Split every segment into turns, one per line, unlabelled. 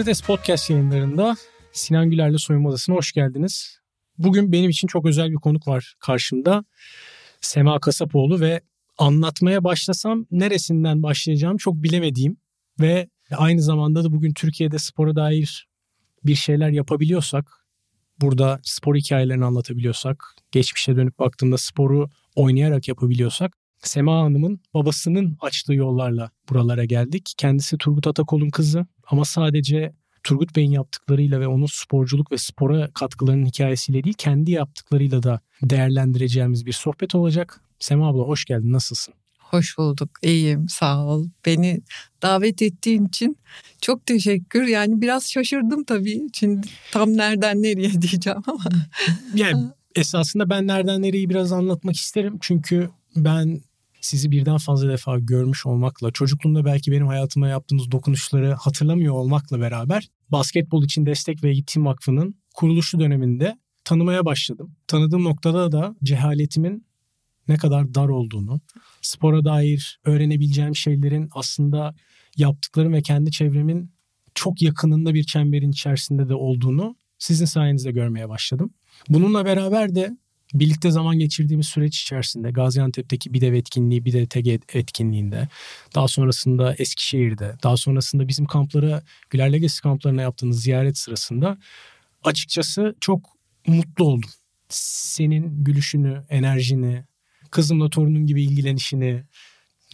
Sokrates Podcast yayınlarında Sinan Güler'le Soyunma Odası'na hoş geldiniz. Bugün benim için çok özel bir konuk var karşımda. Sema Kasapoğlu ve anlatmaya başlasam neresinden başlayacağım çok bilemediğim ve aynı zamanda da bugün Türkiye'de spora dair bir şeyler yapabiliyorsak, burada spor hikayelerini anlatabiliyorsak, geçmişe dönüp baktığımda sporu oynayarak yapabiliyorsak Sema Hanım'ın babasının açtığı yollarla buralara geldik. Kendisi Turgut Atakol'un kızı ama sadece Turgut Bey'in yaptıklarıyla ve onun sporculuk ve spora katkılarının hikayesiyle değil kendi yaptıklarıyla da değerlendireceğimiz bir sohbet olacak. Sema abla hoş geldin nasılsın?
Hoş bulduk. İyiyim. Sağ ol. Beni davet ettiğin için çok teşekkür. Yani biraz şaşırdım tabii. Şimdi tam nereden nereye diyeceğim ama.
Yani esasında ben nereden nereyi biraz anlatmak isterim. Çünkü ben sizi birden fazla defa görmüş olmakla, çocukluğumda belki benim hayatıma yaptığınız dokunuşları hatırlamıyor olmakla beraber basketbol için destek ve eğitim vakfının kuruluşu döneminde tanımaya başladım. Tanıdığım noktada da cehaletimin ne kadar dar olduğunu, spora dair öğrenebileceğim şeylerin aslında yaptıklarım ve kendi çevremin çok yakınında bir çemberin içerisinde de olduğunu sizin sayenizde görmeye başladım. Bununla beraber de birlikte zaman geçirdiğimiz süreç içerisinde Gaziantep'teki BİDEV etkinliği, BİDEV TG etkinliğinde, daha sonrasında Eskişehir'de, daha sonrasında bizim kamplara, Güler Legacy kamplarına yaptığınız ziyaret sırasında açıkçası çok mutlu oldum. Senin gülüşünü, enerjini, kızımla torunun gibi ilgilenişini,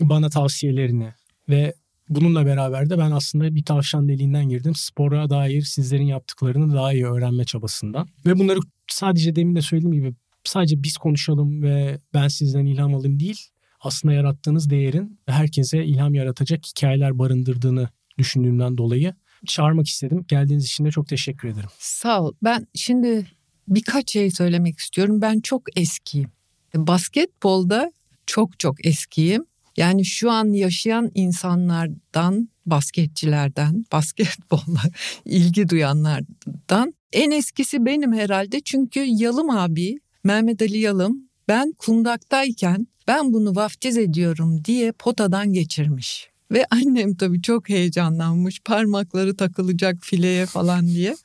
bana tavsiyelerini ve bununla beraber de ben aslında bir tavşan deliğinden girdim. Spora dair sizlerin yaptıklarını daha iyi öğrenme çabasından. Ve bunları sadece demin de söylediğim gibi sadece biz konuşalım ve ben sizden ilham alayım değil. Aslında yarattığınız değerin herkese ilham yaratacak hikayeler barındırdığını düşündüğümden dolayı çağırmak istedim. Geldiğiniz için de çok teşekkür ederim.
Sağ ol. Ben şimdi birkaç şey söylemek istiyorum. Ben çok eskiyim. Basketbolda çok çok eskiyim. Yani şu an yaşayan insanlardan, basketçilerden, basketbolla ilgi duyanlardan en eskisi benim herhalde. Çünkü Yalım abi, Mehmet Ali Yalım ben kundaktayken ben bunu vaftiz ediyorum diye potadan geçirmiş. Ve annem tabii çok heyecanlanmış parmakları takılacak fileye falan diye.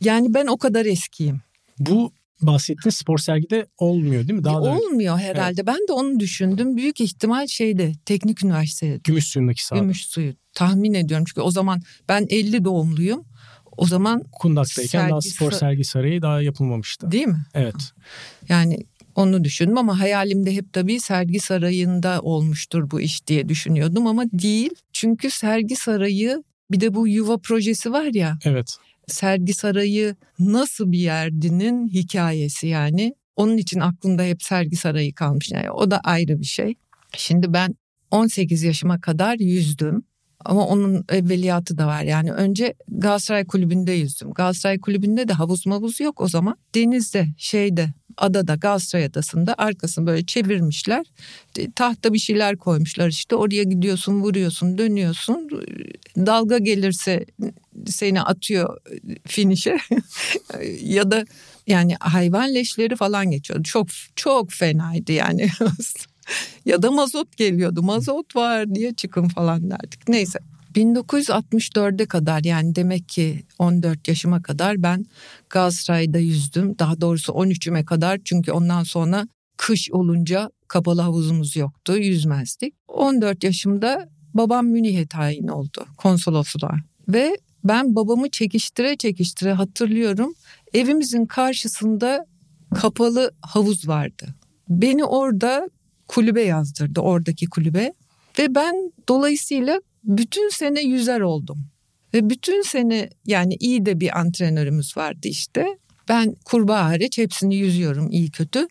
Yani ben o kadar eskiyim.
Bu bahsettiğin spor sergide olmuyor değil mi?
Daha da olmuyor herhalde. Evet. Ben de onu düşündüm. Büyük ihtimal şeyde Teknik Üniversitede.
Gümüş suyundaki sahada.
Gümüş suyu. Tahmin ediyorum çünkü o zaman ben 50 doğumluyum. O zaman
Kundak'tayken sergi, daha spor sergi sarayı daha yapılmamıştı.
Değil mi?
Evet.
Yani onu düşündüm ama hayalimde hep tabii sergi sarayında olmuştur bu iş diye düşünüyordum ama değil. Çünkü sergi sarayı bir de bu yuva projesi var ya.
Evet.
Sergi sarayı nasıl bir yerdinin hikayesi yani. Onun için aklımda hep sergi sarayı kalmış. Yani o da ayrı bir şey. Şimdi ben 18 yaşıma kadar yüzdüm. Ama onun evveliyatı da var. Yani önce Galatasaray Kulübü'nde yüzdüm. Galatasaray Kulübü'nde de havuz mavuz yok o zaman. Denizde, şeyde, adada, Galatasaray Adası'nda arkasını böyle çevirmişler. Tahta bir şeyler koymuşlar işte. Oraya gidiyorsun, vuruyorsun, dönüyorsun. Dalga gelirse seni atıyor finişe. ya da yani hayvan leşleri falan geçiyordu. Çok çok fenaydı yani. ya da mazot geliyordu. Mazot var diye çıkın falan derdik. Neyse 1964'e kadar yani demek ki 14 yaşıma kadar ben Galatasaray'da yüzdüm. Daha doğrusu 13'üme kadar çünkü ondan sonra kış olunca kapalı havuzumuz yoktu yüzmezdik. 14 yaşımda babam Münih'e tayin oldu konsolosluğa. Ve ben babamı çekiştire çekiştire hatırlıyorum. Evimizin karşısında kapalı havuz vardı. Beni orada kulübe yazdırdı oradaki kulübe. Ve ben dolayısıyla bütün sene yüzer oldum. Ve bütün sene yani iyi de bir antrenörümüz vardı işte. Ben kurbağa hariç hepsini yüzüyorum iyi kötü.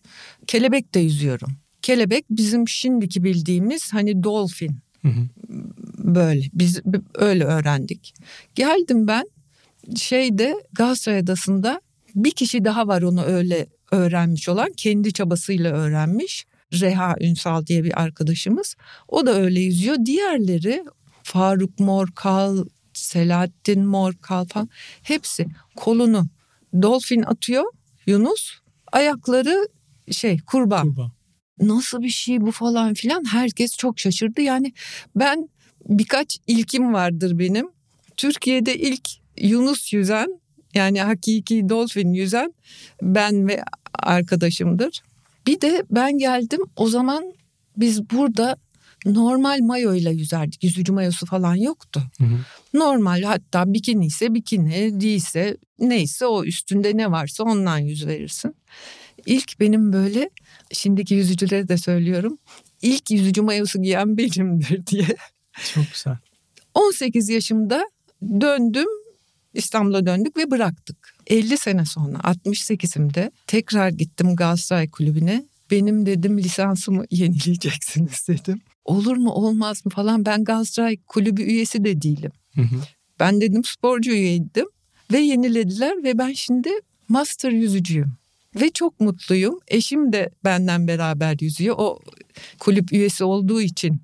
Kelebek de yüzüyorum. Kelebek bizim şimdiki bildiğimiz hani dolphin. Hı hı. Böyle biz öyle öğrendik. Geldim ben şeyde Galatasaray Adası'nda bir kişi daha var onu öyle öğrenmiş olan kendi çabasıyla öğrenmiş. Reha Ünsal diye bir arkadaşımız. O da öyle yüzüyor. Diğerleri Faruk Morkal, Selahattin Morkal falan hepsi kolunu dolfin atıyor Yunus. Ayakları şey kurbağa. kurbağa. Nasıl bir şey bu falan filan herkes çok şaşırdı. Yani ben birkaç ilkim vardır benim. Türkiye'de ilk Yunus yüzen yani hakiki dolphin yüzen ben ve arkadaşımdır. Bir de ben geldim o zaman biz burada normal mayo ile yüzerdik. Yüzücü mayosu falan yoktu.
Hı hı.
Normal hatta bikini ise bikini değilse neyse o üstünde ne varsa ondan yüz verirsin. İlk benim böyle şimdiki yüzücülere de söylüyorum. İlk yüzücü mayosu giyen benimdir diye.
Çok güzel.
18 yaşımda döndüm İstanbul'a döndük ve bıraktık. 50 sene sonra 68'imde tekrar gittim Galatasaray Kulübü'ne. Benim dedim lisansımı yenileyeceksiniz dedim. Olur mu olmaz mı falan ben Galatasaray Kulübü üyesi de değilim.
Hı hı.
Ben dedim sporcu üyeydim ve yenilediler ve ben şimdi master yüzücüyüm. Ve çok mutluyum. Eşim de benden beraber yüzüyor. O kulüp üyesi olduğu için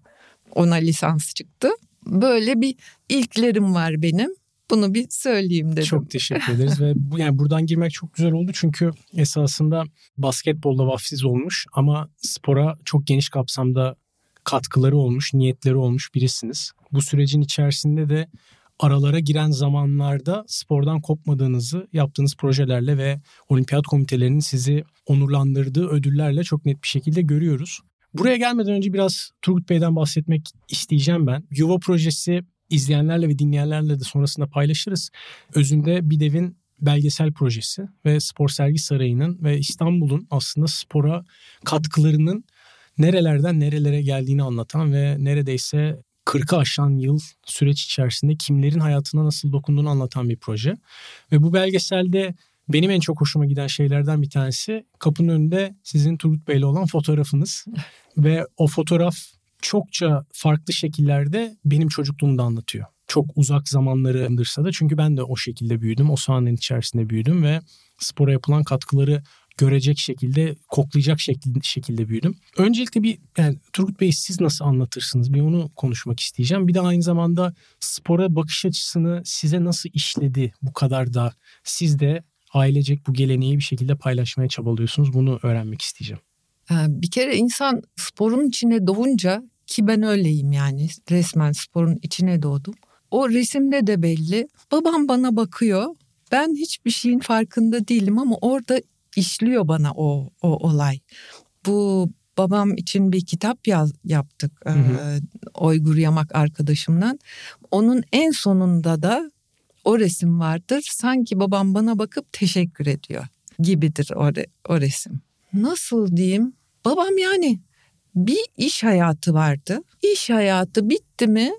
ona lisans çıktı. Böyle bir ilklerim var benim. Bunu bir söyleyeyim dedim.
Çok teşekkür ederiz ve bu, yani buradan girmek çok güzel oldu çünkü esasında basketbolda vaftiz olmuş ama spora çok geniş kapsamda katkıları olmuş, niyetleri olmuş birisiniz. Bu sürecin içerisinde de aralara giren zamanlarda spordan kopmadığınızı yaptığınız projelerle ve olimpiyat komitelerinin sizi onurlandırdığı ödüllerle çok net bir şekilde görüyoruz. Buraya gelmeden önce biraz Turgut Bey'den bahsetmek isteyeceğim ben. Yuva projesi izleyenlerle ve dinleyenlerle de sonrasında paylaşırız. Özünde bir devin belgesel projesi ve Spor Sergi Sarayı'nın ve İstanbul'un aslında spora katkılarının nerelerden nerelere geldiğini anlatan ve neredeyse 40'ı aşan yıl süreç içerisinde kimlerin hayatına nasıl dokunduğunu anlatan bir proje. Ve bu belgeselde benim en çok hoşuma giden şeylerden bir tanesi kapının önünde sizin Turgut Bey'le olan fotoğrafınız. ve o fotoğraf çokça farklı şekillerde benim çocukluğumu da anlatıyor. Çok uzak zamanları andırsa da çünkü ben de o şekilde büyüdüm. O sahanın içerisinde büyüdüm ve spora yapılan katkıları görecek şekilde, koklayacak şekilde, şekilde büyüdüm. Öncelikle bir yani Turgut Bey siz nasıl anlatırsınız? Bir onu konuşmak isteyeceğim. Bir de aynı zamanda spora bakış açısını size nasıl işledi bu kadar da siz de ailecek bu geleneği bir şekilde paylaşmaya çabalıyorsunuz. Bunu öğrenmek isteyeceğim.
Bir kere insan sporun içine doğunca ki ben öyleyim yani resmen sporun içine doğdum. O resimde de belli. Babam bana bakıyor. Ben hiçbir şeyin farkında değilim ama orada işliyor bana o, o olay. Bu babam için bir kitap yaz, yaptık. Hı hı. E, Oygur Yamak arkadaşımdan. Onun en sonunda da o resim vardır. Sanki babam bana bakıp teşekkür ediyor gibidir o, o resim. Nasıl diyeyim? Babam yani bir iş hayatı vardı. İş hayatı bitti mi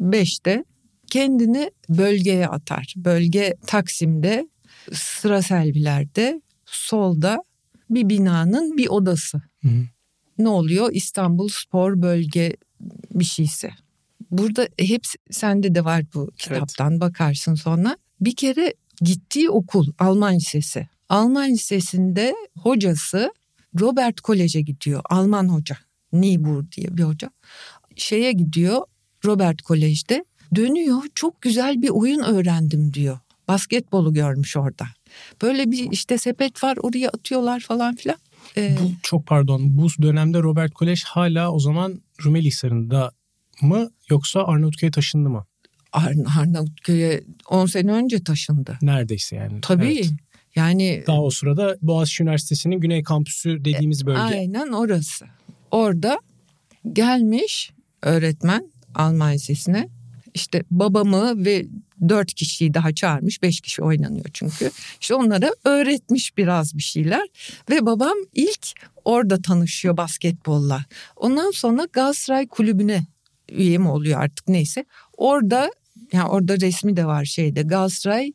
beşte kendini bölgeye atar. Bölge Taksim'de, Sıra Selviler'de, solda bir binanın bir odası. Hı. Ne oluyor? İstanbul Spor Bölge bir şeyse. Burada hep sende de var bu kitaptan evet. bakarsın sonra. Bir kere gittiği okul Alman Lisesi. Alman Lisesi'nde hocası Robert Kolej'e gidiyor. Alman hoca. Niebuhr diye bir hoca. Şeye gidiyor Robert Kolej'de. Dönüyor çok güzel bir oyun öğrendim diyor. Basketbolu görmüş orada. Böyle bir işte sepet var oraya atıyorlar falan filan.
Ee, bu çok pardon bu dönemde Robert Kolej hala o zaman Rumeli Hisarı'nda mı yoksa Arnavutköy'e taşındı mı?
Ar- Arnavutköy'e 10 sene önce taşındı.
Neredeyse yani.
Tabii. Evet. Yani
daha o sırada Boğaziçi Üniversitesi'nin Güney Kampüsü dediğimiz bölge.
Aynen orası. Orada gelmiş öğretmen Alman Lisesi'ne işte babamı ve dört kişiyi daha çağırmış. Beş kişi oynanıyor çünkü. İşte onlara öğretmiş biraz bir şeyler. Ve babam ilk orada tanışıyor basketbolla. Ondan sonra Galatasaray kulübüne üye mi oluyor artık neyse. Orada yani orada resmi de var şeyde Galatasaray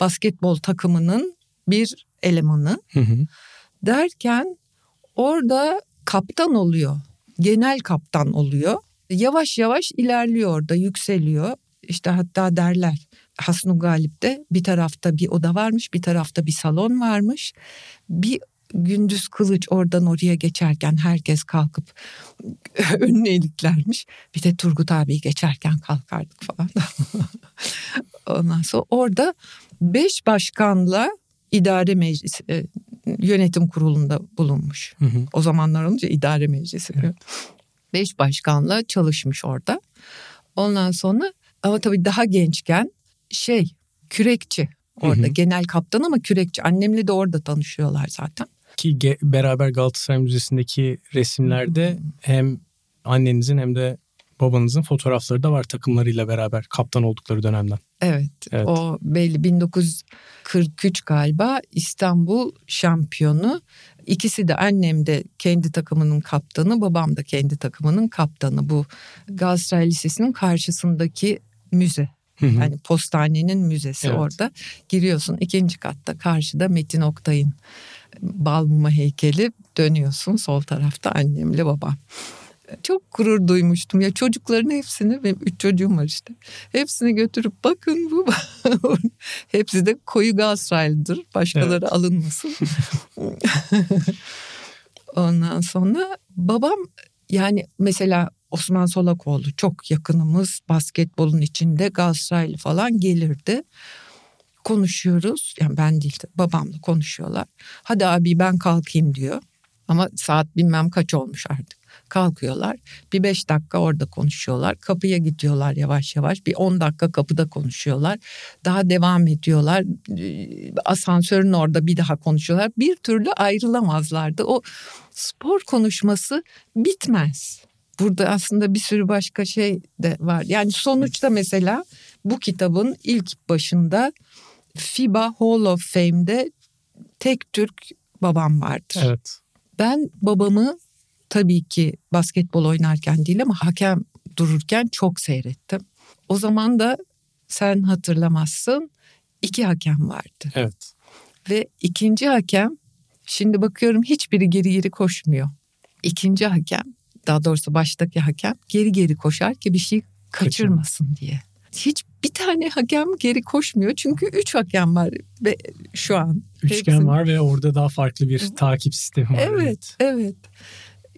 basketbol takımının bir elemanı. Hı hı. Derken orada kaptan oluyor. Genel kaptan oluyor. Yavaş yavaş ilerliyor orada yükseliyor. İşte hatta derler Hasnu Galip'te bir tarafta bir oda varmış bir tarafta bir salon varmış. Bir gündüz kılıç oradan oraya geçerken herkes kalkıp önüne iliklermiş. Bir de Turgut abi geçerken kalkardık falan. Ondan sonra orada beş başkanla idare meclisi e, yönetim kurulunda bulunmuş. Hı hı. O zamanlar olunca idare meclisi. Evet. Beş başkanla çalışmış orada. Ondan sonra ama tabii daha gençken şey kürekçi orada.
Hı hı.
Genel kaptan ama kürekçi. Annemle de orada tanışıyorlar zaten.
Ki ge- beraber Galatasaray Müzesi'ndeki resimlerde hem annenizin hem de babanızın fotoğrafları da var takımlarıyla beraber kaptan oldukları dönemden.
Evet,
Evet.
o belli 1943 galiba İstanbul şampiyonu. İkisi de annem de kendi takımının kaptanı, babam da kendi takımının kaptanı. Bu Galatasaray Lisesi'nin karşısındaki müze. Yani postanenin müzesi
Evet.
orada. Giriyorsun ikinci katta karşıda Metin Oktay'ın Balmuma heykeli dönüyorsun sol tarafta annemle babam. Çok gurur duymuştum ya çocukların hepsini benim üç çocuğum var işte. Hepsini götürüp bakın bu hepsi de koyu Galatasaraylıdır. Başkaları alınmasın. Ondan sonra babam yani mesela Osman Solakoğlu çok yakınımız basketbolun içinde Galatasaraylı falan gelirdi. Konuşuyoruz yani ben değil de babamla konuşuyorlar. Hadi abi ben kalkayım diyor. Ama saat bilmem kaç olmuş artık. Kalkıyorlar. Bir beş dakika orada konuşuyorlar. Kapıya gidiyorlar yavaş yavaş. Bir on dakika kapıda konuşuyorlar. Daha devam ediyorlar. Asansörün orada bir daha konuşuyorlar. Bir türlü ayrılamazlardı. O spor konuşması bitmez. Burada aslında bir sürü başka şey de var. Yani sonuçta mesela bu kitabın ilk başında FIBA Hall of Fame'de tek Türk babam vardır.
Evet.
Ben babamı tabii ki basketbol oynarken değil ama hakem dururken çok seyrettim. O zaman da sen hatırlamazsın iki hakem vardı.
Evet.
Ve ikinci hakem şimdi bakıyorum hiçbiri geri geri koşmuyor. İkinci hakem daha doğrusu baştaki hakem geri geri koşar ki bir şey kaçırmasın diye. Hiç bir tane hakem geri koşmuyor çünkü üç hakem var ve şu an.
Üçgen
Hepsinin-
var ve orada daha farklı bir takip sistemi var.
Evet, evet.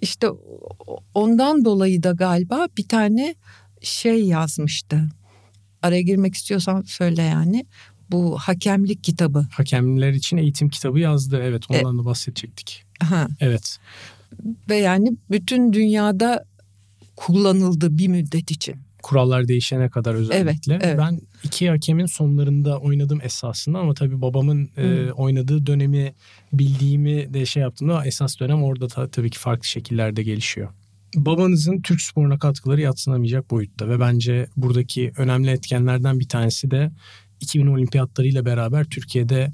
İşte ondan dolayı da galiba bir tane şey yazmıştı. Araya girmek istiyorsan söyle yani. Bu hakemlik kitabı.
Hakemler için eğitim kitabı yazdı. Evet ondan da bahsedecektik.
Ha.
Evet.
Ve yani bütün dünyada kullanıldı bir müddet için.
Kurallar değişene kadar özellikle.
Evet, evet.
Ben iki hakemin sonlarında oynadım esasında ama tabii babamın e, oynadığı dönemi bildiğimi de şey yaptığımda esas dönem orada ta- tabii ki farklı şekillerde gelişiyor. Babanızın Türk sporuna katkıları yatsınamayacak boyutta ve bence buradaki önemli etkenlerden bir tanesi de 2000 olimpiyatlarıyla beraber Türkiye'de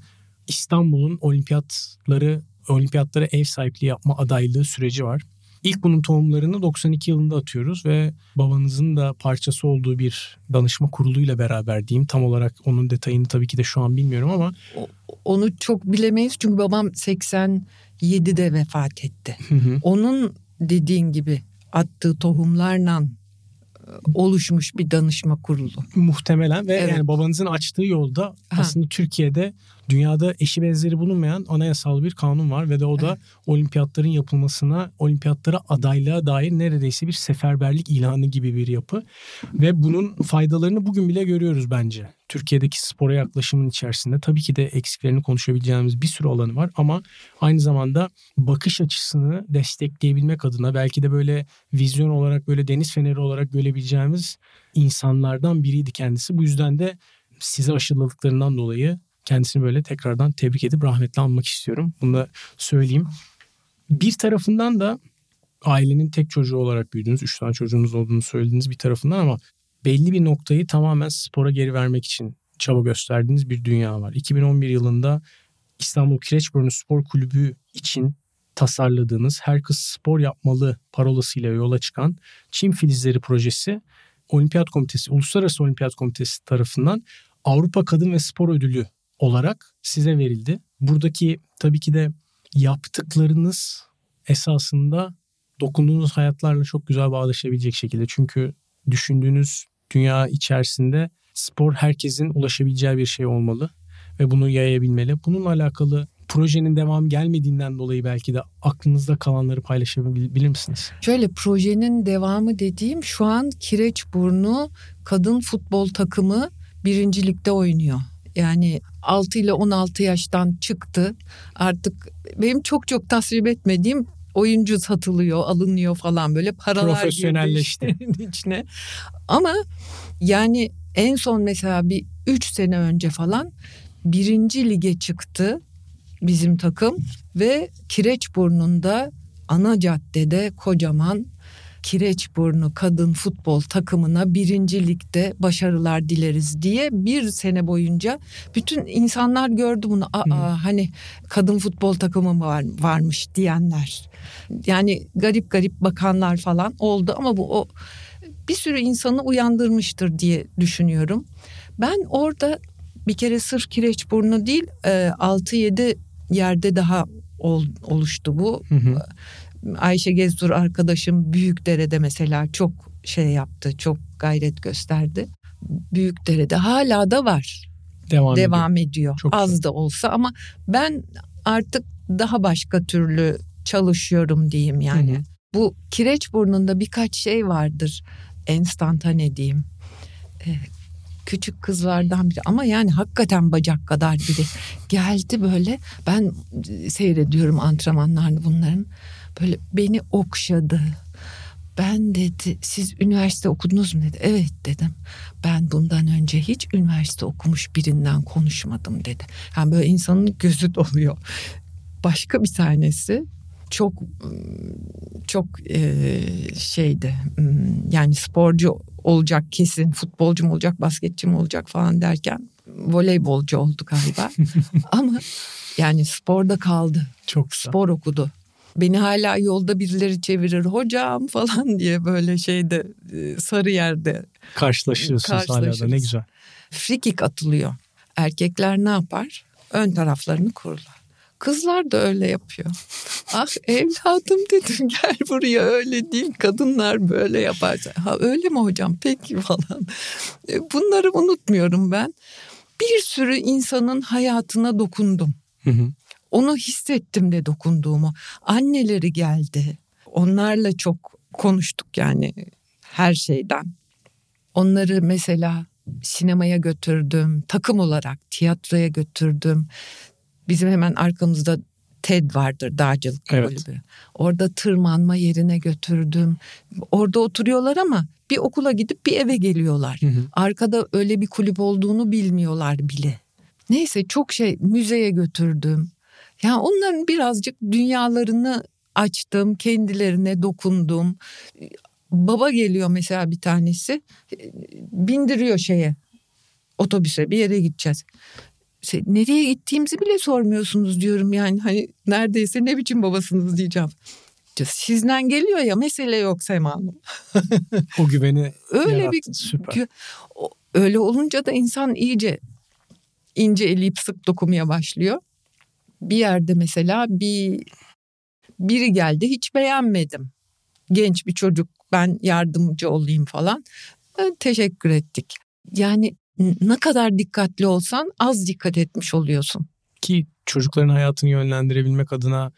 İstanbul'un olimpiyatları olimpiyatlara ev sahipliği yapma adaylığı süreci var. İlk bunun tohumlarını 92 yılında atıyoruz ve babanızın da parçası olduğu bir danışma kuruluyla beraber diyeyim. Tam olarak onun detayını tabii ki de şu an bilmiyorum ama
Onu çok bilemeyiz çünkü babam 87'de vefat etti.
hı hı,
Onun dediğin gibi attığı tohumlarla e, oluşmuş bir danışma kurulu.
muhtemelen ve
Evet.
yani babanızın açtığı yolda aslında Türkiye'de dünyada eşi benzeri bulunmayan anayasal bir kanun var ve de o da olimpiyatların yapılmasına, olimpiyatlara adaylığa dair neredeyse bir seferberlik ilanı gibi bir yapı ve bunun faydalarını bugün bile görüyoruz bence. Türkiye'deki spora yaklaşımın içerisinde tabii ki de eksiklerini konuşabileceğimiz bir sürü alanı var ama aynı zamanda bakış açısını destekleyebilmek adına belki de böyle vizyon olarak böyle deniz feneri olarak görebileceğimiz insanlardan biriydi kendisi. Bu yüzden de size aşıladıklarından dolayı kendisini böyle tekrardan tebrik edip rahmetle anmak istiyorum. Bunu da söyleyeyim. Bir tarafından da ailenin tek çocuğu olarak büyüdünüz. Üç tane çocuğunuz olduğunu söylediğiniz bir tarafından ama belli bir noktayı tamamen spora geri vermek için çaba gösterdiğiniz bir dünya var. 2011 yılında İstanbul Kireçburnu Spor Kulübü için tasarladığınız her kız spor yapmalı parolasıyla yola çıkan Çim Filizleri projesi Olimpiyat Komitesi, Uluslararası Olimpiyat Komitesi tarafından Avrupa Kadın ve Spor Ödülü olarak size verildi. Buradaki tabii ki de yaptıklarınız esasında dokunduğunuz hayatlarla çok güzel bağdaşabilecek şekilde. Çünkü düşündüğünüz dünya içerisinde spor herkesin ulaşabileceği bir şey olmalı ve bunu yayabilmeli. Bununla alakalı projenin devam gelmediğinden dolayı belki de aklınızda kalanları paylaşabilir misiniz?
Şöyle projenin devamı dediğim şu an Kireçburnu kadın futbol takımı birincilikte oynuyor. Yani 6 ile 16 yaştan çıktı. Artık benim çok çok tasvip etmediğim oyuncu satılıyor, alınıyor falan böyle paralar
Profesyonelleşti.
içine. Ama yani en son mesela bir 3 sene önce falan birinci lige çıktı bizim takım ve Kireçburnu'nda ana caddede kocaman Kireçburnu kadın futbol takımına birinci ligde başarılar dileriz diye bir sene boyunca bütün insanlar gördü bunu. Aa, hmm. hani kadın futbol takımı var, varmış diyenler. Yani garip garip bakanlar falan oldu ama bu o bir sürü insanı uyandırmıştır diye düşünüyorum. Ben orada bir kere sırf Kireçburnu değil 6-7 e, yerde daha oluştu bu. Hı hı. Ayşe Gezdur arkadaşım Büyükdere'de mesela çok şey yaptı, çok gayret gösterdi. Büyükdere'de hala da var. Devam, Devam ediyor. ediyor. Çok Az güzel. da olsa ama ben artık daha başka türlü çalışıyorum diyeyim yani. Hı hı. Bu kireç burnunda birkaç şey vardır. Enstantane diyeyim. Ee, küçük kızlardan biri ama yani hakikaten bacak kadar biri geldi böyle ben seyrediyorum antrenmanlarını bunların böyle beni okşadı. Ben dedi siz üniversite okudunuz mu dedi. Evet dedim. Ben bundan önce hiç üniversite okumuş birinden konuşmadım dedi. Yani böyle insanın gözü doluyor. Başka bir tanesi çok çok e, şeydi yani sporcu olacak kesin futbolcu mu olacak basketçi mi olacak falan derken voleybolcu oldu galiba ama yani sporda kaldı çok spor okudu Beni hala yolda birileri çevirir hocam falan diye böyle şeyde e, sarı yerde.
Karşılaşıyorsunuz hala da ne güzel.
Frikik atılıyor. Erkekler ne yapar? Ön taraflarını kururlar. Kızlar da öyle yapıyor. ah evladım dedim gel buraya öyle değil kadınlar böyle yapar. Ha öyle mi hocam peki falan. E, bunları unutmuyorum ben. Bir sürü insanın hayatına dokundum. Hı hı. Onu hissettim de dokunduğumu. Anneleri geldi. Onlarla çok konuştuk yani her şeyden. Onları mesela sinemaya götürdüm, takım olarak tiyatroya götürdüm. Bizim hemen arkamızda TED vardır dağcılık evet. kulübü. Orada tırmanma yerine götürdüm. Orada oturuyorlar ama bir okula gidip bir eve geliyorlar. Hı hı. Arkada öyle bir kulüp olduğunu bilmiyorlar bile. Neyse çok şey müzeye götürdüm. Yani onların birazcık dünyalarını açtım, kendilerine dokundum. Baba geliyor mesela bir tanesi, bindiriyor şeye, otobüse bir yere gideceğiz. Nereye gittiğimizi bile sormuyorsunuz diyorum yani hani neredeyse ne biçim babasınız diyeceğim. Sizden geliyor ya mesele yok Sema Hanım.
o güveni öyle yarattı, bir süper.
Öyle olunca da insan iyice ince eleyip sık dokumaya başlıyor bir yerde mesela bir biri geldi hiç beğenmedim. Genç bir çocuk ben yardımcı olayım falan. Teşekkür ettik. Yani ne kadar dikkatli olsan az dikkat etmiş oluyorsun.
Ki çocukların hayatını yönlendirebilmek adına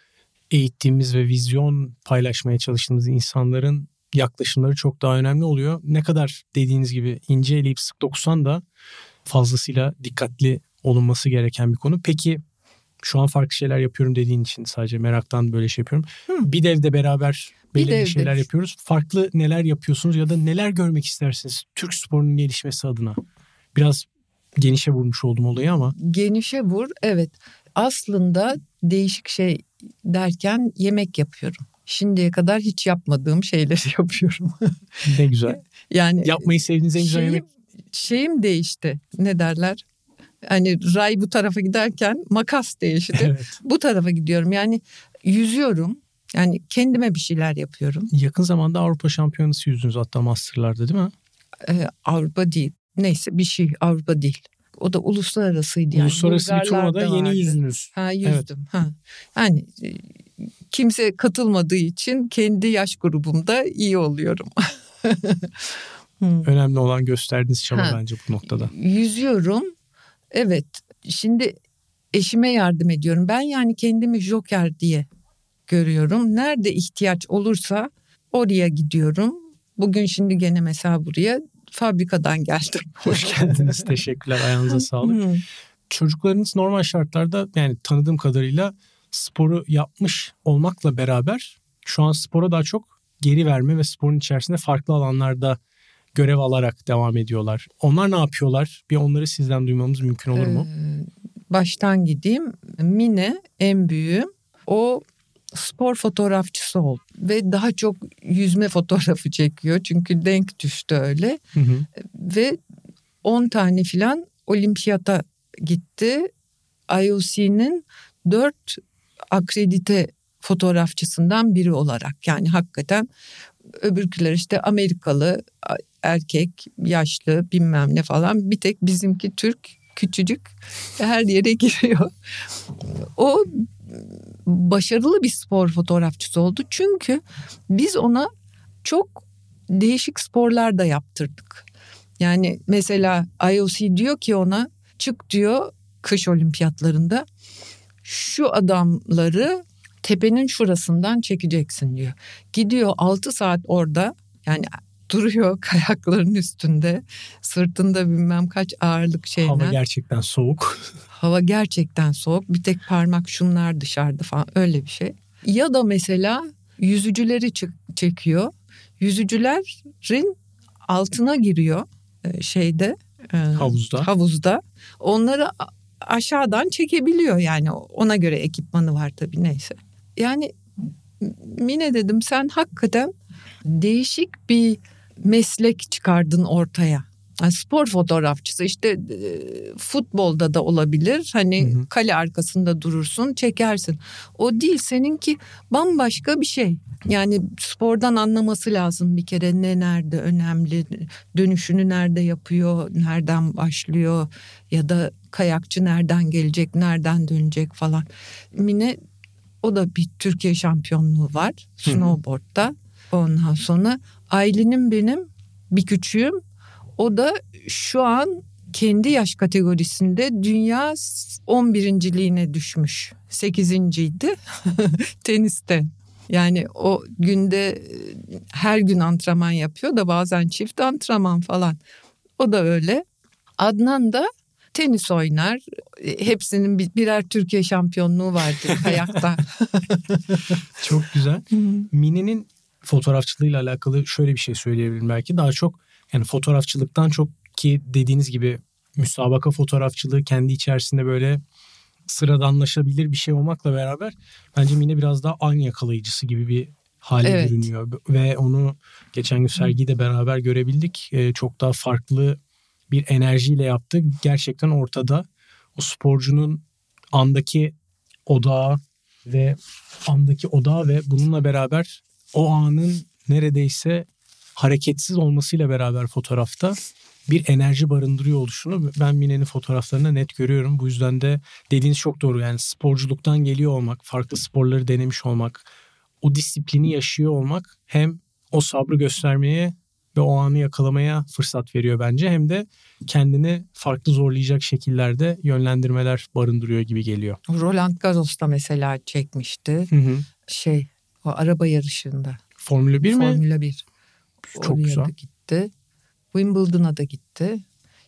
eğittiğimiz ve vizyon paylaşmaya çalıştığımız insanların yaklaşımları çok daha önemli oluyor. Ne kadar dediğiniz gibi ince eleyip sık dokusan da fazlasıyla dikkatli olunması gereken bir konu. Peki şu an farklı şeyler yapıyorum dediğin için sadece meraktan böyle şey yapıyorum. Hı. Bir devde beraber belirli bir şeyler yapıyoruz. Farklı neler yapıyorsunuz ya da neler görmek istersiniz Türk sporunun gelişmesi adına? Biraz genişe vurmuş oldum olayı ama.
Genişe vur evet. Aslında değişik şey derken yemek yapıyorum. Şimdiye kadar hiç yapmadığım şeyleri yapıyorum.
ne güzel. yani yapmayı sevdiğiniz en güzel şeyim, yemek.
Şeyim değişti. Ne derler? Hani ray bu tarafa giderken makas değişti. Evet. Bu tarafa gidiyorum. Yani yüzüyorum. Yani kendime bir şeyler yapıyorum.
Yakın zamanda Avrupa Şampiyonası yüzdünüz hatta Master'larda değil mi?
Ee, Avrupa değil. Neyse bir şey Avrupa değil. O da uluslararasıydı. Yani.
Uluslararası bir turnuvada yeni yüzdünüz.
Ha yüzdüm. Evet. Ha. Yani e, kimse katılmadığı için kendi yaş grubumda iyi oluyorum.
Önemli olan gösterdiğiniz çaba ha. bence bu noktada.
Yüzüyorum Evet şimdi eşime yardım ediyorum. Ben yani kendimi joker diye görüyorum. Nerede ihtiyaç olursa oraya gidiyorum. Bugün şimdi gene mesela buraya fabrikadan geldim.
Hoş geldiniz. Teşekkürler. Ayağınıza sağlık. Çocuklarınız normal şartlarda yani tanıdığım kadarıyla sporu yapmış olmakla beraber şu an spora daha çok geri verme ve sporun içerisinde farklı alanlarda görev alarak devam ediyorlar. Onlar ne yapıyorlar? Bir onları sizden duymamız mümkün olur mu?
Ee, baştan gideyim. Mine en büyüğüm. O spor fotoğrafçısı oldu ve daha çok yüzme fotoğrafı çekiyor çünkü denk düştü öyle.
Hı hı.
Ve 10 tane filan olimpiyata gitti. IOC'nin 4 akredite fotoğrafçısından biri olarak yani hakikaten öbürküler işte Amerikalı erkek yaşlı bilmem ne falan bir tek bizimki Türk küçücük her yere giriyor. O başarılı bir spor fotoğrafçısı oldu çünkü biz ona çok değişik sporlar da yaptırdık. Yani mesela IOC diyor ki ona çık diyor kış olimpiyatlarında şu adamları tepenin şurasından çekeceksin diyor. Gidiyor 6 saat orada yani duruyor kayakların üstünde sırtında bilmem kaç ağırlık şeyler.
Hava gerçekten soğuk.
Hava gerçekten soğuk bir tek parmak şunlar dışarıda falan öyle bir şey. Ya da mesela yüzücüleri çekiyor. Yüzücülerin altına giriyor e, şeyde
e, havuzda.
Havuzda. Onları aşağıdan çekebiliyor yani ona göre ekipmanı var tabii neyse. Yani Mine dedim sen hakikaten değişik bir meslek çıkardın ortaya. Yani spor fotoğrafçısı işte e, futbolda da olabilir. Hani hı hı. kale arkasında durursun, çekersin. O değil seninki bambaşka bir şey. Yani spordan anlaması lazım bir kere ne nerede önemli, dönüşünü nerede yapıyor, nereden başlıyor ya da kayakçı nereden gelecek, nereden dönecek falan. Mine o da bir Türkiye şampiyonluğu var snowboard'da. Ondan sonra Aylin'in benim bir küçüğüm. O da şu an kendi yaş kategorisinde dünya 11. liğine düşmüş. 8. idi teniste. Yani o günde her gün antrenman yapıyor da bazen çift antrenman falan. O da öyle. Adnan da tenis oynar. Hepsinin birer Türkiye şampiyonluğu vardır kayakta.
Çok güzel. Mine'nin fotoğrafçılığıyla alakalı şöyle bir şey söyleyebilirim belki. Daha çok yani fotoğrafçılıktan çok ki dediğiniz gibi müsabaka fotoğrafçılığı kendi içerisinde böyle sıradanlaşabilir bir şey olmakla beraber bence Mine biraz daha an yakalayıcısı gibi bir hale evet. bürünüyor. Ve onu geçen gün sergiyi beraber görebildik. Ee, çok daha farklı bir enerjiyle yaptı. Gerçekten ortada o sporcunun andaki odağı ve andaki odağı ve bununla beraber o anın neredeyse hareketsiz olmasıyla beraber fotoğrafta bir enerji barındırıyor oluşunu ben Mine'nin fotoğraflarında net görüyorum. Bu yüzden de dediğiniz çok doğru yani sporculuktan geliyor olmak, farklı sporları denemiş olmak, o disiplini yaşıyor olmak hem o sabrı göstermeye ve o anı yakalamaya fırsat veriyor bence. Hem de kendini farklı zorlayacak şekillerde yönlendirmeler barındırıyor gibi geliyor.
Roland Garros da mesela çekmişti. Hı hı. Şey o araba yarışında.
Formula 1
mi?
Formula
1. Çok Oraya güzel. Da gitti. Wimbledon'a da gitti.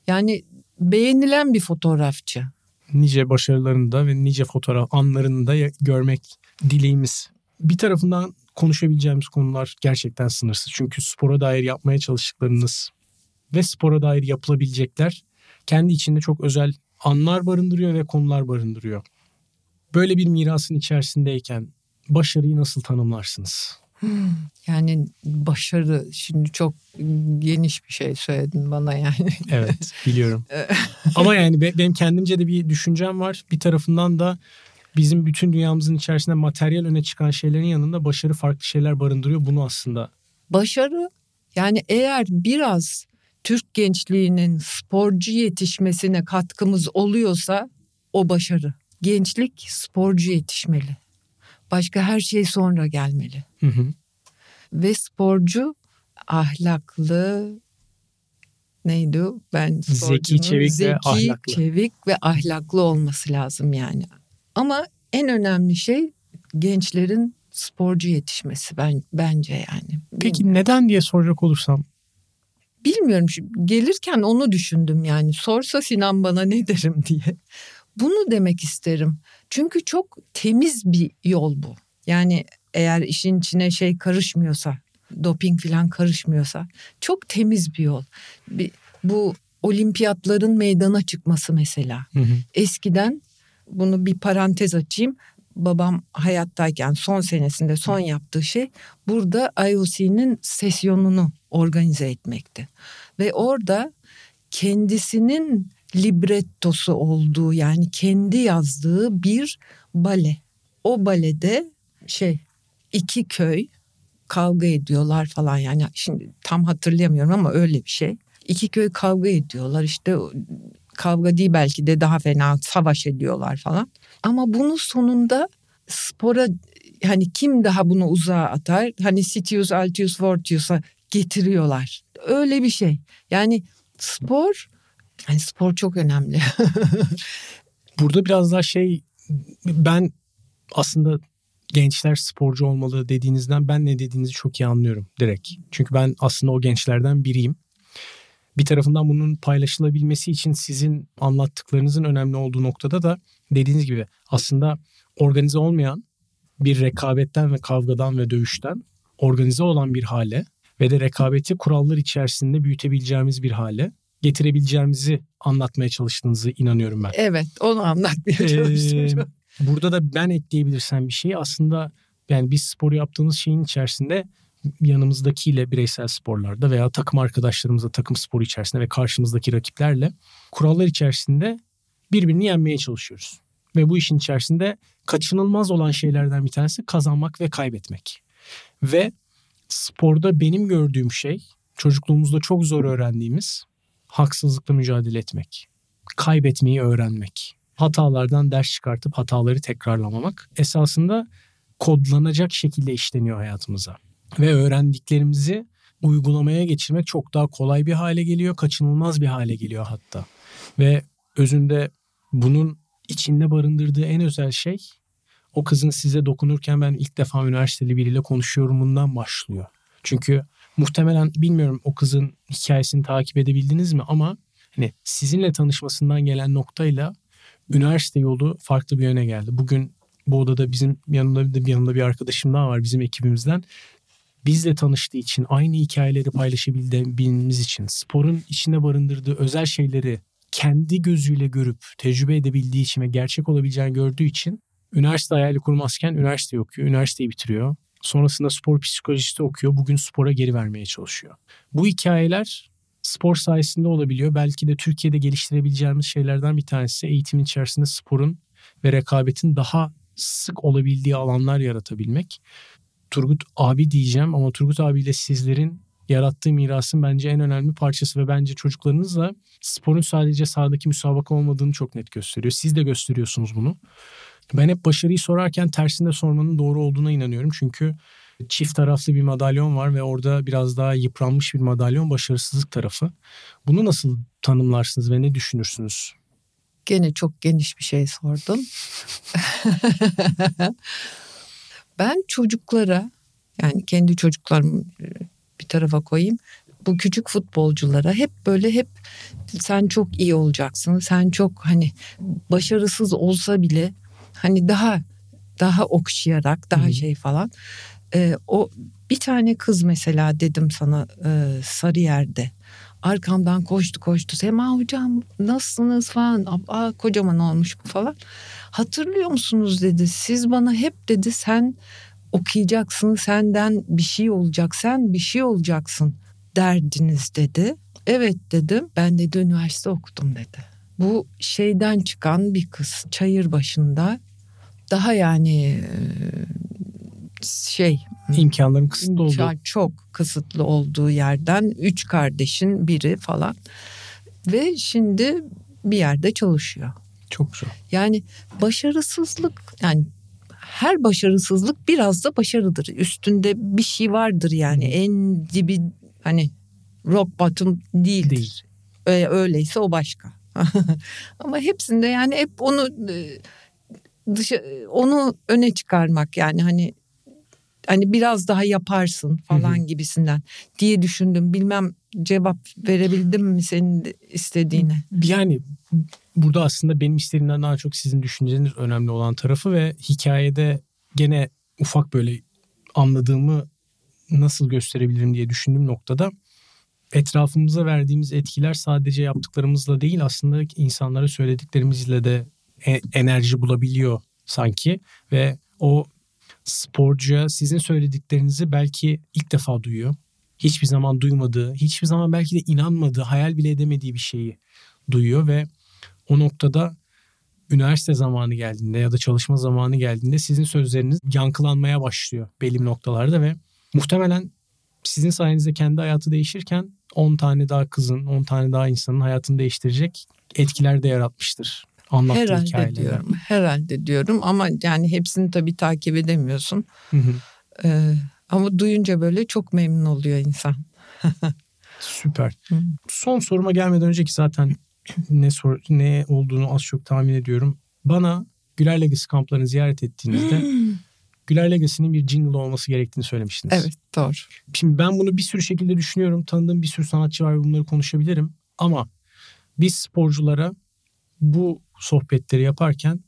Yani beğenilen bir fotoğrafçı.
Nice başarılarını da ve nice fotoğraf anlarını da görmek dileğimiz. Bir tarafından konuşabileceğimiz konular gerçekten sınırsız. Çünkü spora dair yapmaya çalıştıklarınız ve spora dair yapılabilecekler kendi içinde çok özel anlar barındırıyor ve konular barındırıyor. Böyle bir mirasın içerisindeyken başarıyı nasıl tanımlarsınız?
Hmm, yani başarı şimdi çok geniş bir şey söyledin bana yani.
Evet biliyorum. Ama yani benim kendimce de bir düşüncem var. Bir tarafından da bizim bütün dünyamızın içerisinde materyal öne çıkan şeylerin yanında başarı farklı şeyler barındırıyor. Bunu aslında.
Başarı yani eğer biraz Türk gençliğinin sporcu yetişmesine katkımız oluyorsa o başarı. Gençlik sporcu yetişmeli. Başka her şey sonra gelmeli. Hı hı. Ve sporcu ahlaklı neydi Ben
zeki, çevik
zeki,
ve ahlaklı.
çevik ve ahlaklı olması lazım yani. Ama en önemli şey gençlerin sporcu yetişmesi ben bence yani.
Peki Bilmiyorum. neden diye soracak olursam
bilmiyorum gelirken onu düşündüm yani sorsa Sinan bana ne derim diye. Bunu demek isterim. Çünkü çok temiz bir yol bu. Yani eğer işin içine şey karışmıyorsa doping falan karışmıyorsa çok temiz bir yol. Bir, bu olimpiyatların meydana çıkması mesela.
Hı hı.
Eskiden bunu bir parantez açayım. Babam hayattayken son senesinde son yaptığı şey burada IOC'nin sesyonunu organize etmekti. Ve orada kendisinin librettosu olduğu yani kendi yazdığı bir bale. O balede şey iki köy kavga ediyorlar falan yani şimdi tam hatırlayamıyorum ama öyle bir şey. İki köy kavga ediyorlar işte kavga değil belki de daha fena savaş ediyorlar falan. Ama bunun sonunda spora hani kim daha bunu uzağa atar? Hani Sitius, Altius, Fortius'a getiriyorlar. Öyle bir şey. Yani spor yani spor çok önemli.
Burada biraz daha şey ben aslında gençler sporcu olmalı dediğinizden ben ne dediğinizi çok iyi anlıyorum direkt. Çünkü ben aslında o gençlerden biriyim. Bir tarafından bunun paylaşılabilmesi için sizin anlattıklarınızın önemli olduğu noktada da dediğiniz gibi aslında organize olmayan bir rekabetten ve kavgadan ve dövüşten organize olan bir hale ve de rekabeti kurallar içerisinde büyütebileceğimiz bir hale getirebileceğimizi anlatmaya çalıştığınızı inanıyorum ben.
Evet onu anlatmaya çalıştım.
Ee, burada da ben ekleyebilirsem bir şey aslında yani biz spor yaptığımız şeyin içerisinde yanımızdakiyle bireysel sporlarda veya takım arkadaşlarımızla takım sporu içerisinde ve karşımızdaki rakiplerle kurallar içerisinde birbirini yenmeye çalışıyoruz. Ve bu işin içerisinde kaçınılmaz olan şeylerden bir tanesi kazanmak ve kaybetmek. Ve sporda benim gördüğüm şey çocukluğumuzda çok zor öğrendiğimiz haksızlıkla mücadele etmek. Kaybetmeyi öğrenmek. Hatalardan ders çıkartıp hataları tekrarlamamak esasında kodlanacak şekilde işleniyor hayatımıza. Ve öğrendiklerimizi uygulamaya geçirmek çok daha kolay bir hale geliyor, kaçınılmaz bir hale geliyor hatta. Ve özünde bunun içinde barındırdığı en özel şey o kızın size dokunurken ben ilk defa üniversiteli biriyle konuşuyorum bundan başlıyor. Çünkü muhtemelen bilmiyorum o kızın hikayesini takip edebildiniz mi ama hani sizinle tanışmasından gelen noktayla üniversite yolu farklı bir yöne geldi. Bugün bu odada bizim yanında bir yanında bir arkadaşım daha var bizim ekibimizden. Bizle tanıştığı için aynı hikayeleri paylaşabildiğimiz için sporun içinde barındırdığı özel şeyleri kendi gözüyle görüp tecrübe edebildiği için ve gerçek olabileceğini gördüğü için üniversite hayali kurmazken üniversite okuyor, üniversiteyi bitiriyor. Sonrasında spor psikolojisi okuyor. Bugün spora geri vermeye çalışıyor. Bu hikayeler spor sayesinde olabiliyor. Belki de Türkiye'de geliştirebileceğimiz şeylerden bir tanesi eğitimin içerisinde sporun ve rekabetin daha sık olabildiği alanlar yaratabilmek. Turgut abi diyeceğim ama Turgut abiyle sizlerin yarattığı mirasın bence en önemli parçası ve bence çocuklarınızla sporun sadece sahadaki müsabaka olmadığını çok net gösteriyor. Siz de gösteriyorsunuz bunu. Ben hep başarıyı sorarken tersinde sormanın doğru olduğuna inanıyorum. Çünkü çift taraflı bir madalyon var ve orada biraz daha yıpranmış bir madalyon başarısızlık tarafı. Bunu nasıl tanımlarsınız ve ne düşünürsünüz?
Gene çok geniş bir şey sordun. ben çocuklara yani kendi çocuklarımı bir tarafa koyayım. Bu küçük futbolculara hep böyle hep sen çok iyi olacaksın. Sen çok hani başarısız olsa bile hani daha daha okşayarak daha Hı-hı. şey falan. Ee, o bir tane kız mesela dedim sana e, sarı yerde arkamdan koştu koştu. Sema hocam nasılsınız? falan. Aa, kocaman olmuş bu falan. Hatırlıyor musunuz? dedi. Siz bana hep dedi sen okuyacaksın senden bir şey olacak sen bir şey olacaksın derdiniz dedi. Evet dedim. Ben de üniversite okudum dedi. Bu şeyden çıkan bir kız çayır başında daha yani e, şey
imkanların kısıtlı olduğu
çok kısıtlı olduğu yerden üç kardeşin biri falan ve şimdi bir yerde çalışıyor.
Çok güzel.
Yani başarısızlık yani her başarısızlık biraz da başarıdır. Üstünde bir şey vardır yani en dibi hani rock bottom değildir. Değil. Öyleyse o başka. Ama hepsinde yani hep onu e, dışı onu öne çıkarmak yani hani hani biraz daha yaparsın falan gibisinden diye düşündüm. Bilmem cevap verebildim mi senin istediğine?
Yani burada aslında benim istediğimden daha çok sizin düşünceniz önemli olan tarafı ve hikayede gene ufak böyle anladığımı nasıl gösterebilirim diye düşündüğüm noktada etrafımıza verdiğimiz etkiler sadece yaptıklarımızla değil aslında insanlara söylediklerimizle de enerji bulabiliyor sanki ve o sporcuya sizin söylediklerinizi belki ilk defa duyuyor. Hiçbir zaman duymadığı, hiçbir zaman belki de inanmadığı, hayal bile edemediği bir şeyi duyuyor ve o noktada üniversite zamanı geldiğinde ya da çalışma zamanı geldiğinde sizin sözleriniz yankılanmaya başlıyor belli noktalarda ve muhtemelen sizin sayenizde kendi hayatı değişirken 10 tane daha kızın, 10 tane daha insanın hayatını değiştirecek etkiler de yaratmıştır. Anlattığı
herhalde
hikayeler.
diyorum. Herhalde diyorum ama yani hepsini tabii takip edemiyorsun.
Hı hı.
Ee, ama duyunca böyle çok memnun oluyor insan.
Süper.
Hı.
Son soruma gelmeden önceki zaten ne sor, ne olduğunu az çok tahmin ediyorum. Bana Güler Legacy kamplarını ziyaret ettiğinizde Güler Legacy'nin bir jingle olması gerektiğini söylemiştiniz.
evet doğru.
Şimdi ben bunu bir sürü şekilde düşünüyorum. Tanıdığım bir sürü sanatçı var ve bunları konuşabilirim. Ama biz sporculara bu sohbetleri yaparken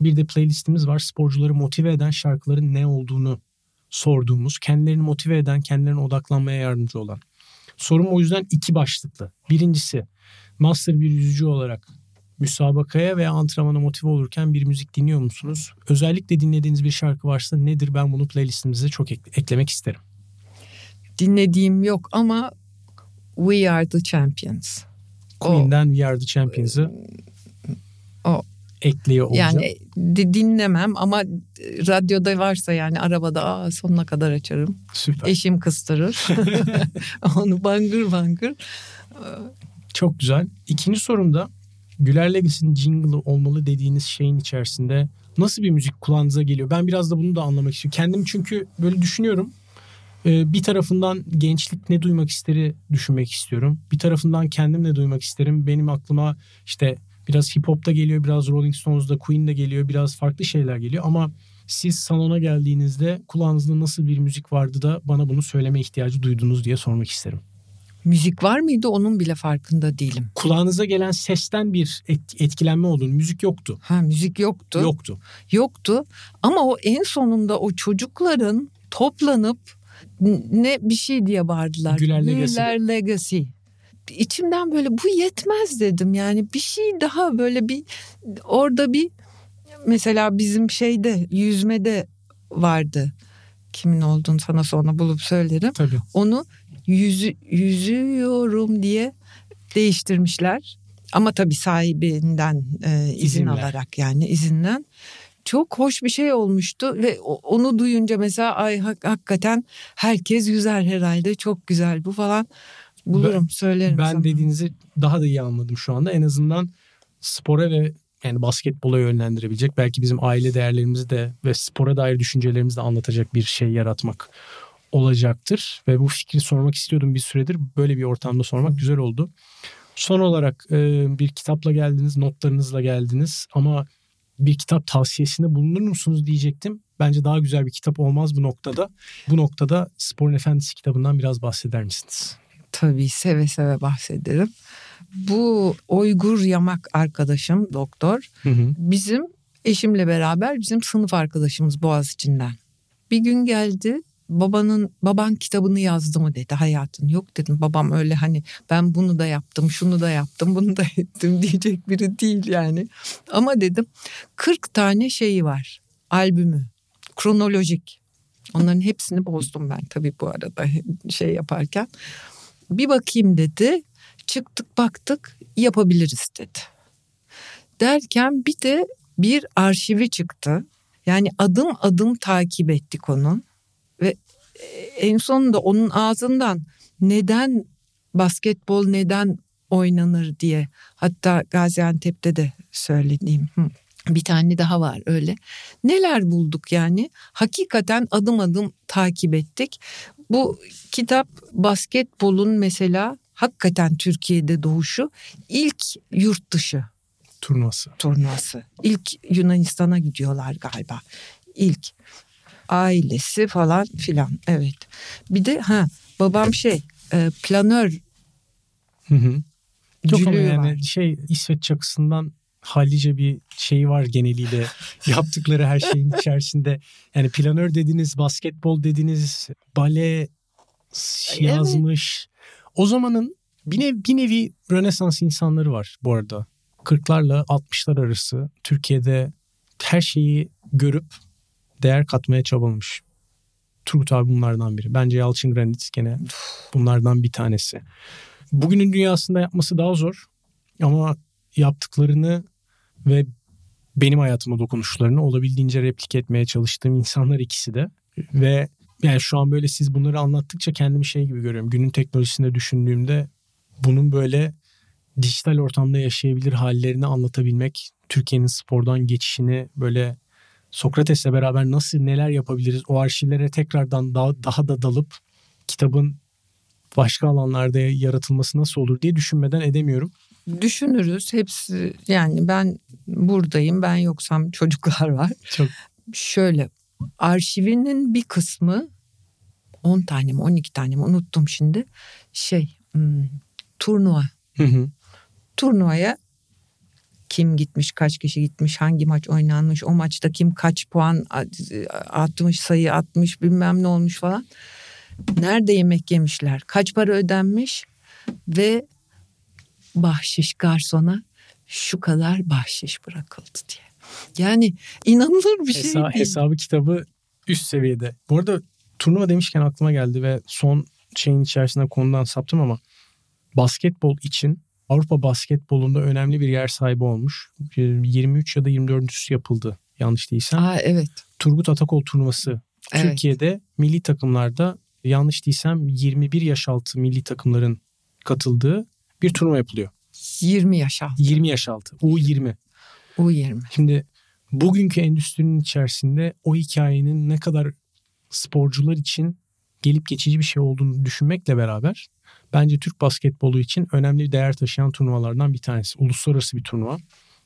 bir de playlistimiz var. Sporcuları motive eden şarkıların ne olduğunu sorduğumuz, kendilerini motive eden, kendilerine odaklanmaya yardımcı olan. Sorum o yüzden iki başlıklı. Birincisi, master bir yüzücü olarak müsabakaya veya antrenmana motive olurken bir müzik dinliyor musunuz? Özellikle dinlediğiniz bir şarkı varsa nedir? Ben bunu playlistimize çok ek- eklemek isterim.
Dinlediğim yok ama We Are The Champions.
Queen'den We Are The Champions'ı
O.
ekliyor olacağım.
Yani di- dinlemem ama radyoda varsa yani arabada aa, sonuna kadar açarım.
Süper.
Eşim kıstırır. Onu bangır bangır.
Çok güzel. İkinci sorumda Güler Legacy'nin jingle'ı olmalı dediğiniz şeyin içerisinde nasıl bir müzik kulağınıza geliyor? Ben biraz da bunu da anlamak istiyorum. Kendim çünkü böyle düşünüyorum. Ee, Bir tarafından gençlik ne duymak isteri düşünmek istiyorum. Bir tarafından kendim ne duymak isterim. Benim aklıma işte biraz hip hop'ta geliyor, biraz Rolling Stones'da, Queen'de geliyor, biraz farklı şeyler geliyor ama siz salona geldiğinizde kulağınızda nasıl bir müzik vardı da bana bunu söyleme ihtiyacı duydunuz diye sormak isterim.
Müzik var mıydı onun bile farkında değilim.
kulağınıza gelen sesten bir et- etkilenme olduğunu müzik yoktu.
Ha müzik yoktu.
Yoktu.
Yoktu ama o en sonunda o çocukların toplanıp ne bir şey diye bağırdılar.
Güler Legacy.
Güler Legacy. İçimden böyle bu yetmez dedim. Yani bir şey daha böyle bir orada bir mesela bizim şeyde yüzmede vardı. Kimin olduğunu sana sonra bulup söylerim.
Tabii.
Onu yüzü, yüzüyorum diye değiştirmişler. Ama tabii sahibinden e, izin
İzinle.
alarak yani izinden. Çok hoş bir şey olmuştu ve onu duyunca mesela ay hak- hakikaten herkes yüzer herhalde çok güzel bu falan bulurum söylerim
Ben
sana.
dediğinizi daha da iyi anladım şu anda. En azından spora ve yani basketbola yönlendirebilecek belki bizim aile değerlerimizi de ve spora dair düşüncelerimizi de anlatacak bir şey yaratmak olacaktır. Ve bu fikri sormak istiyordum bir süredir. Böyle bir ortamda sormak güzel oldu. Son olarak e, bir kitapla geldiniz, notlarınızla geldiniz ama bir kitap tavsiyesinde bulunur musunuz diyecektim. Bence daha güzel bir kitap olmaz bu noktada. Bu noktada Sporun Efendisi kitabından biraz bahseder misiniz?
Tabii seve seve bahsederim. Bu Oygur Yamak arkadaşım doktor
Hı hı.
bizim eşimle beraber bizim sınıf arkadaşımız Boğaziçi'nden. Bir gün geldi babanın baban kitabını yazdı mı dedi hayatın. Yok dedim babam öyle hani ben bunu da yaptım şunu da yaptım bunu da ettim diyecek biri değil yani. Ama dedim 40 tane şeyi var albümü kronolojik. Onların hepsini bozdum ben tabii bu arada şey yaparken. Bir bakayım dedi. Çıktık baktık yapabiliriz dedi. Derken bir de bir arşivi çıktı. Yani adım adım takip ettik onun. Ve e, en sonunda onun ağzından neden basketbol neden oynanır diye hatta Gaziantep'te de söylediğim bir tane daha var öyle. Neler bulduk yani? Hakikaten adım adım takip ettik. Bu kitap basketbolun mesela hakikaten Türkiye'de doğuşu ilk yurt dışı
Turnuvası.
turnuvası. İlk Yunanistan'a gidiyorlar galiba. İlk ailesi falan filan evet. Bir de ha babam şey e, planör
Hı hı. Çok yani
var.
şey İsveç çakısından hallice bir şey var geneliyle yaptıkları her şeyin içerisinde. Yani planör dediniz, basketbol dediniz, bale yazmış. O zamanın bir, nev, bir nevi Rönesans insanları var bu arada. 40'larla 60'lar arası Türkiye'de her şeyi görüp değer katmaya çabalamış. Turgut abi bunlardan biri. Bence Yalçın Granit gene bunlardan bir tanesi. Bugünün dünyasında yapması daha zor ama yaptıklarını ve benim hayatıma dokunuşlarını olabildiğince replike etmeye çalıştığım insanlar ikisi de. Ve yani şu an böyle siz bunları anlattıkça kendimi şey gibi görüyorum. Günün teknolojisinde düşündüğümde bunun böyle dijital ortamda yaşayabilir hallerini anlatabilmek, Türkiye'nin spordan geçişini böyle Sokrates'le beraber nasıl neler yapabiliriz o arşivlere tekrardan daha, daha da dalıp kitabın başka alanlarda yaratılması nasıl olur diye düşünmeden edemiyorum.
Düşünürüz. Hepsi yani ben buradayım ben yoksam çocuklar var.
Çok.
Şöyle arşivinin bir kısmı 10 tane mi 12 tane mi unuttum şimdi şey hmm, turnuva.
Hı hı.
Turnuvaya kim gitmiş, kaç kişi gitmiş, hangi maç oynanmış, o maçta kim kaç puan atmış, sayı atmış, bilmem ne olmuş falan. Nerede yemek yemişler, kaç para ödenmiş ve bahşiş garsona şu kadar bahşiş bırakıldı diye. Yani inanılır bir şey
Hesa, değil. Hesabı kitabı üst seviyede. Bu arada turnuva demişken aklıma geldi ve son şeyin içerisinde konudan saptım ama basketbol için Avrupa basketbolunda önemli bir yer sahibi olmuş. 23 ya da 24. yapıldı yanlış değilsem.
Aa, evet.
Turgut Atakol turnuvası. Evet. Türkiye'de milli takımlarda yanlış değilsem 21 yaş altı milli takımların katıldığı bir turnuva yapılıyor.
20 yaş altı.
20 yaş altı. U20.
U20.
Şimdi bugünkü endüstrinin içerisinde o hikayenin ne kadar sporcular için gelip geçici bir şey olduğunu düşünmekle beraber bence Türk basketbolu için önemli bir değer taşıyan turnuvalardan bir tanesi. Uluslararası bir turnuva.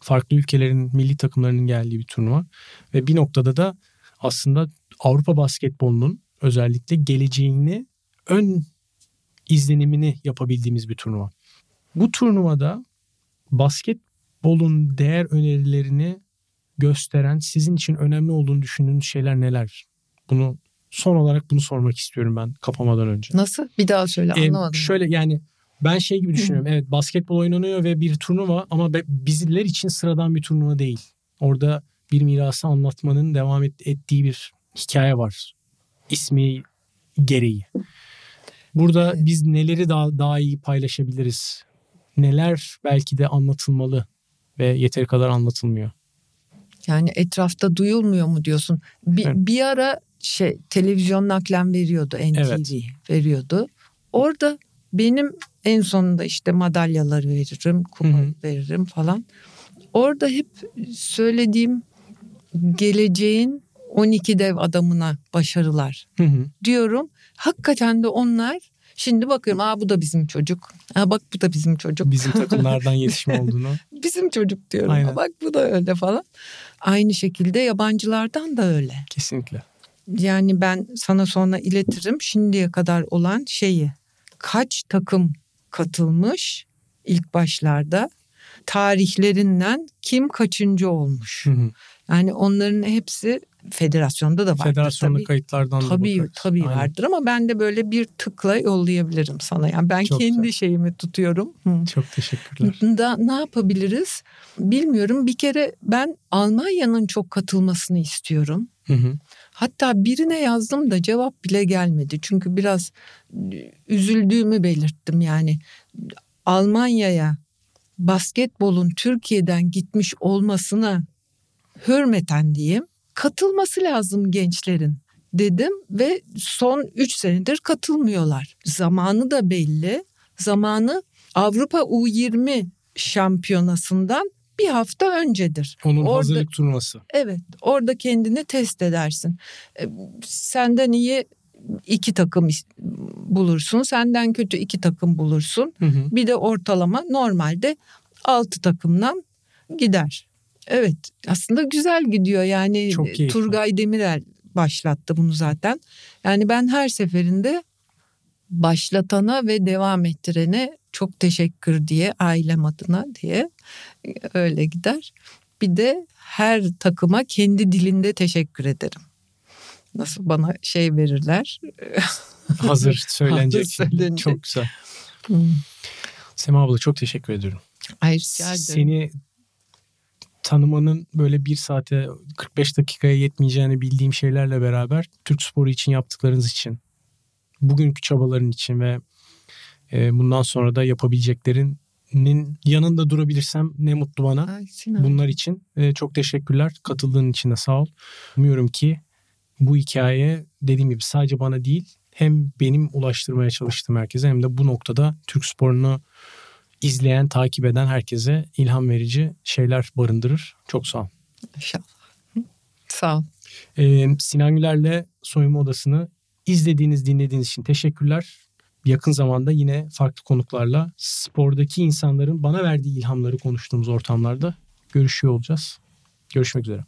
Farklı ülkelerin milli takımlarının geldiği bir turnuva. Ve bir noktada da aslında Avrupa basketbolunun özellikle geleceğini ön izlenimini yapabildiğimiz bir turnuva. Bu turnuvada basketbolun değer önerilerini gösteren sizin için önemli olduğunu düşündüğünüz şeyler neler? Bunu son olarak bunu sormak istiyorum ben kapamadan önce.
Nasıl? Bir daha söyle anlamadım.
Ee, şöyle yani ben şey gibi düşünüyorum. Evet basketbol oynanıyor ve bir turnuva ama bizler için sıradan bir turnuva değil. Orada bir mirası anlatmanın devam ettiği bir hikaye var. İsmi gereği. Burada evet. biz neleri daha, daha iyi paylaşabiliriz? Neler belki de anlatılmalı ve yeteri kadar anlatılmıyor?
Yani etrafta duyulmuyor mu diyorsun? Bir, evet. bir ara şey televizyon naklen veriyordu NTV evet. veriyordu. Orada benim en sonunda işte madalyaları veririm, kupa Hı-hı. veririm falan. Orada hep söylediğim geleceğin 12 dev adamına başarılar
Hı-hı.
diyorum. Hakikaten de onlar Şimdi bakıyorum aa bu da bizim çocuk. Aa bak bu da bizim çocuk.
Bizim takımlardan yetişme olduğunu.
bizim çocuk diyorum. Aynen. Bak bu da öyle falan. Aynı şekilde yabancılardan da öyle.
Kesinlikle.
Yani ben sana sonra iletirim şimdiye kadar olan şeyi. Kaç takım katılmış ilk başlarda tarihlerinden kim kaçıncı olmuş.
Hı hı.
Yani onların hepsi federasyonda da vardır.
Federasyonda tabii, kayıtlardan
da Tabii bakarız. tabii Aynen. vardır ama ben de böyle bir tıkla yollayabilirim sana. Yani ben Çok kendi güzel. şeyimi tutuyorum.
Hı. Çok teşekkürler.
Da ne yapabiliriz? Bilmiyorum. Bir kere ben Almanya'nın çok katılmasını istiyorum.
Hı hı.
Hatta birine yazdım da cevap bile gelmedi. Çünkü biraz üzüldüğümü belirttim yani. Almanya'ya basketbolun Türkiye'den gitmiş olmasına hürmeten diyeyim katılması lazım gençlerin dedim ve son 3 senedir katılmıyorlar. Zamanı da belli. Zamanı Avrupa U20 şampiyonasından bir hafta öncedir.
Onun orada, hazırlık turnuvası.
Evet orada kendini test edersin. E, senden iyi iki takım bulursun. Senden kötü iki takım bulursun.
Hı hı.
Bir de ortalama normalde altı takımdan gider. Evet aslında güzel gidiyor yani
Çok keyifli.
Turgay Demirel başlattı bunu zaten. Yani ben her seferinde başlatana ve devam ettirene çok teşekkür diye ailem adına diye öyle gider. Bir de her takıma kendi dilinde teşekkür ederim. Nasıl bana şey verirler.
Hazır söylenecek.
Hazır söylenecek.
Çok güzel.
Hmm.
Sema abla çok teşekkür ediyorum.
Ay rica ederim.
Seni tanımanın böyle bir saate 45 dakikaya yetmeyeceğini bildiğim şeylerle beraber Türk sporu için yaptıklarınız için, bugünkü çabaların için ve e, bundan sonra da yapabileceklerinin yanında durabilirsem ne mutlu bana.
Ay.
Bunlar için e, çok teşekkürler. Katıldığın için de sağ ol. Umuyorum ki bu hikaye dediğim gibi sadece bana değil hem benim ulaştırmaya çalıştığım herkese hem de bu noktada Türk sporunu izleyen, takip eden herkese ilham verici şeyler barındırır. Çok sağ ol.
İnşallah. Sağ ol.
Ee, Sinan Güler'le Soyunma Odası'nı izlediğiniz, dinlediğiniz için teşekkürler. Yakın zamanda yine farklı konuklarla spordaki insanların bana verdiği ilhamları konuştuğumuz ortamlarda görüşüyor olacağız. Görüşmek üzere.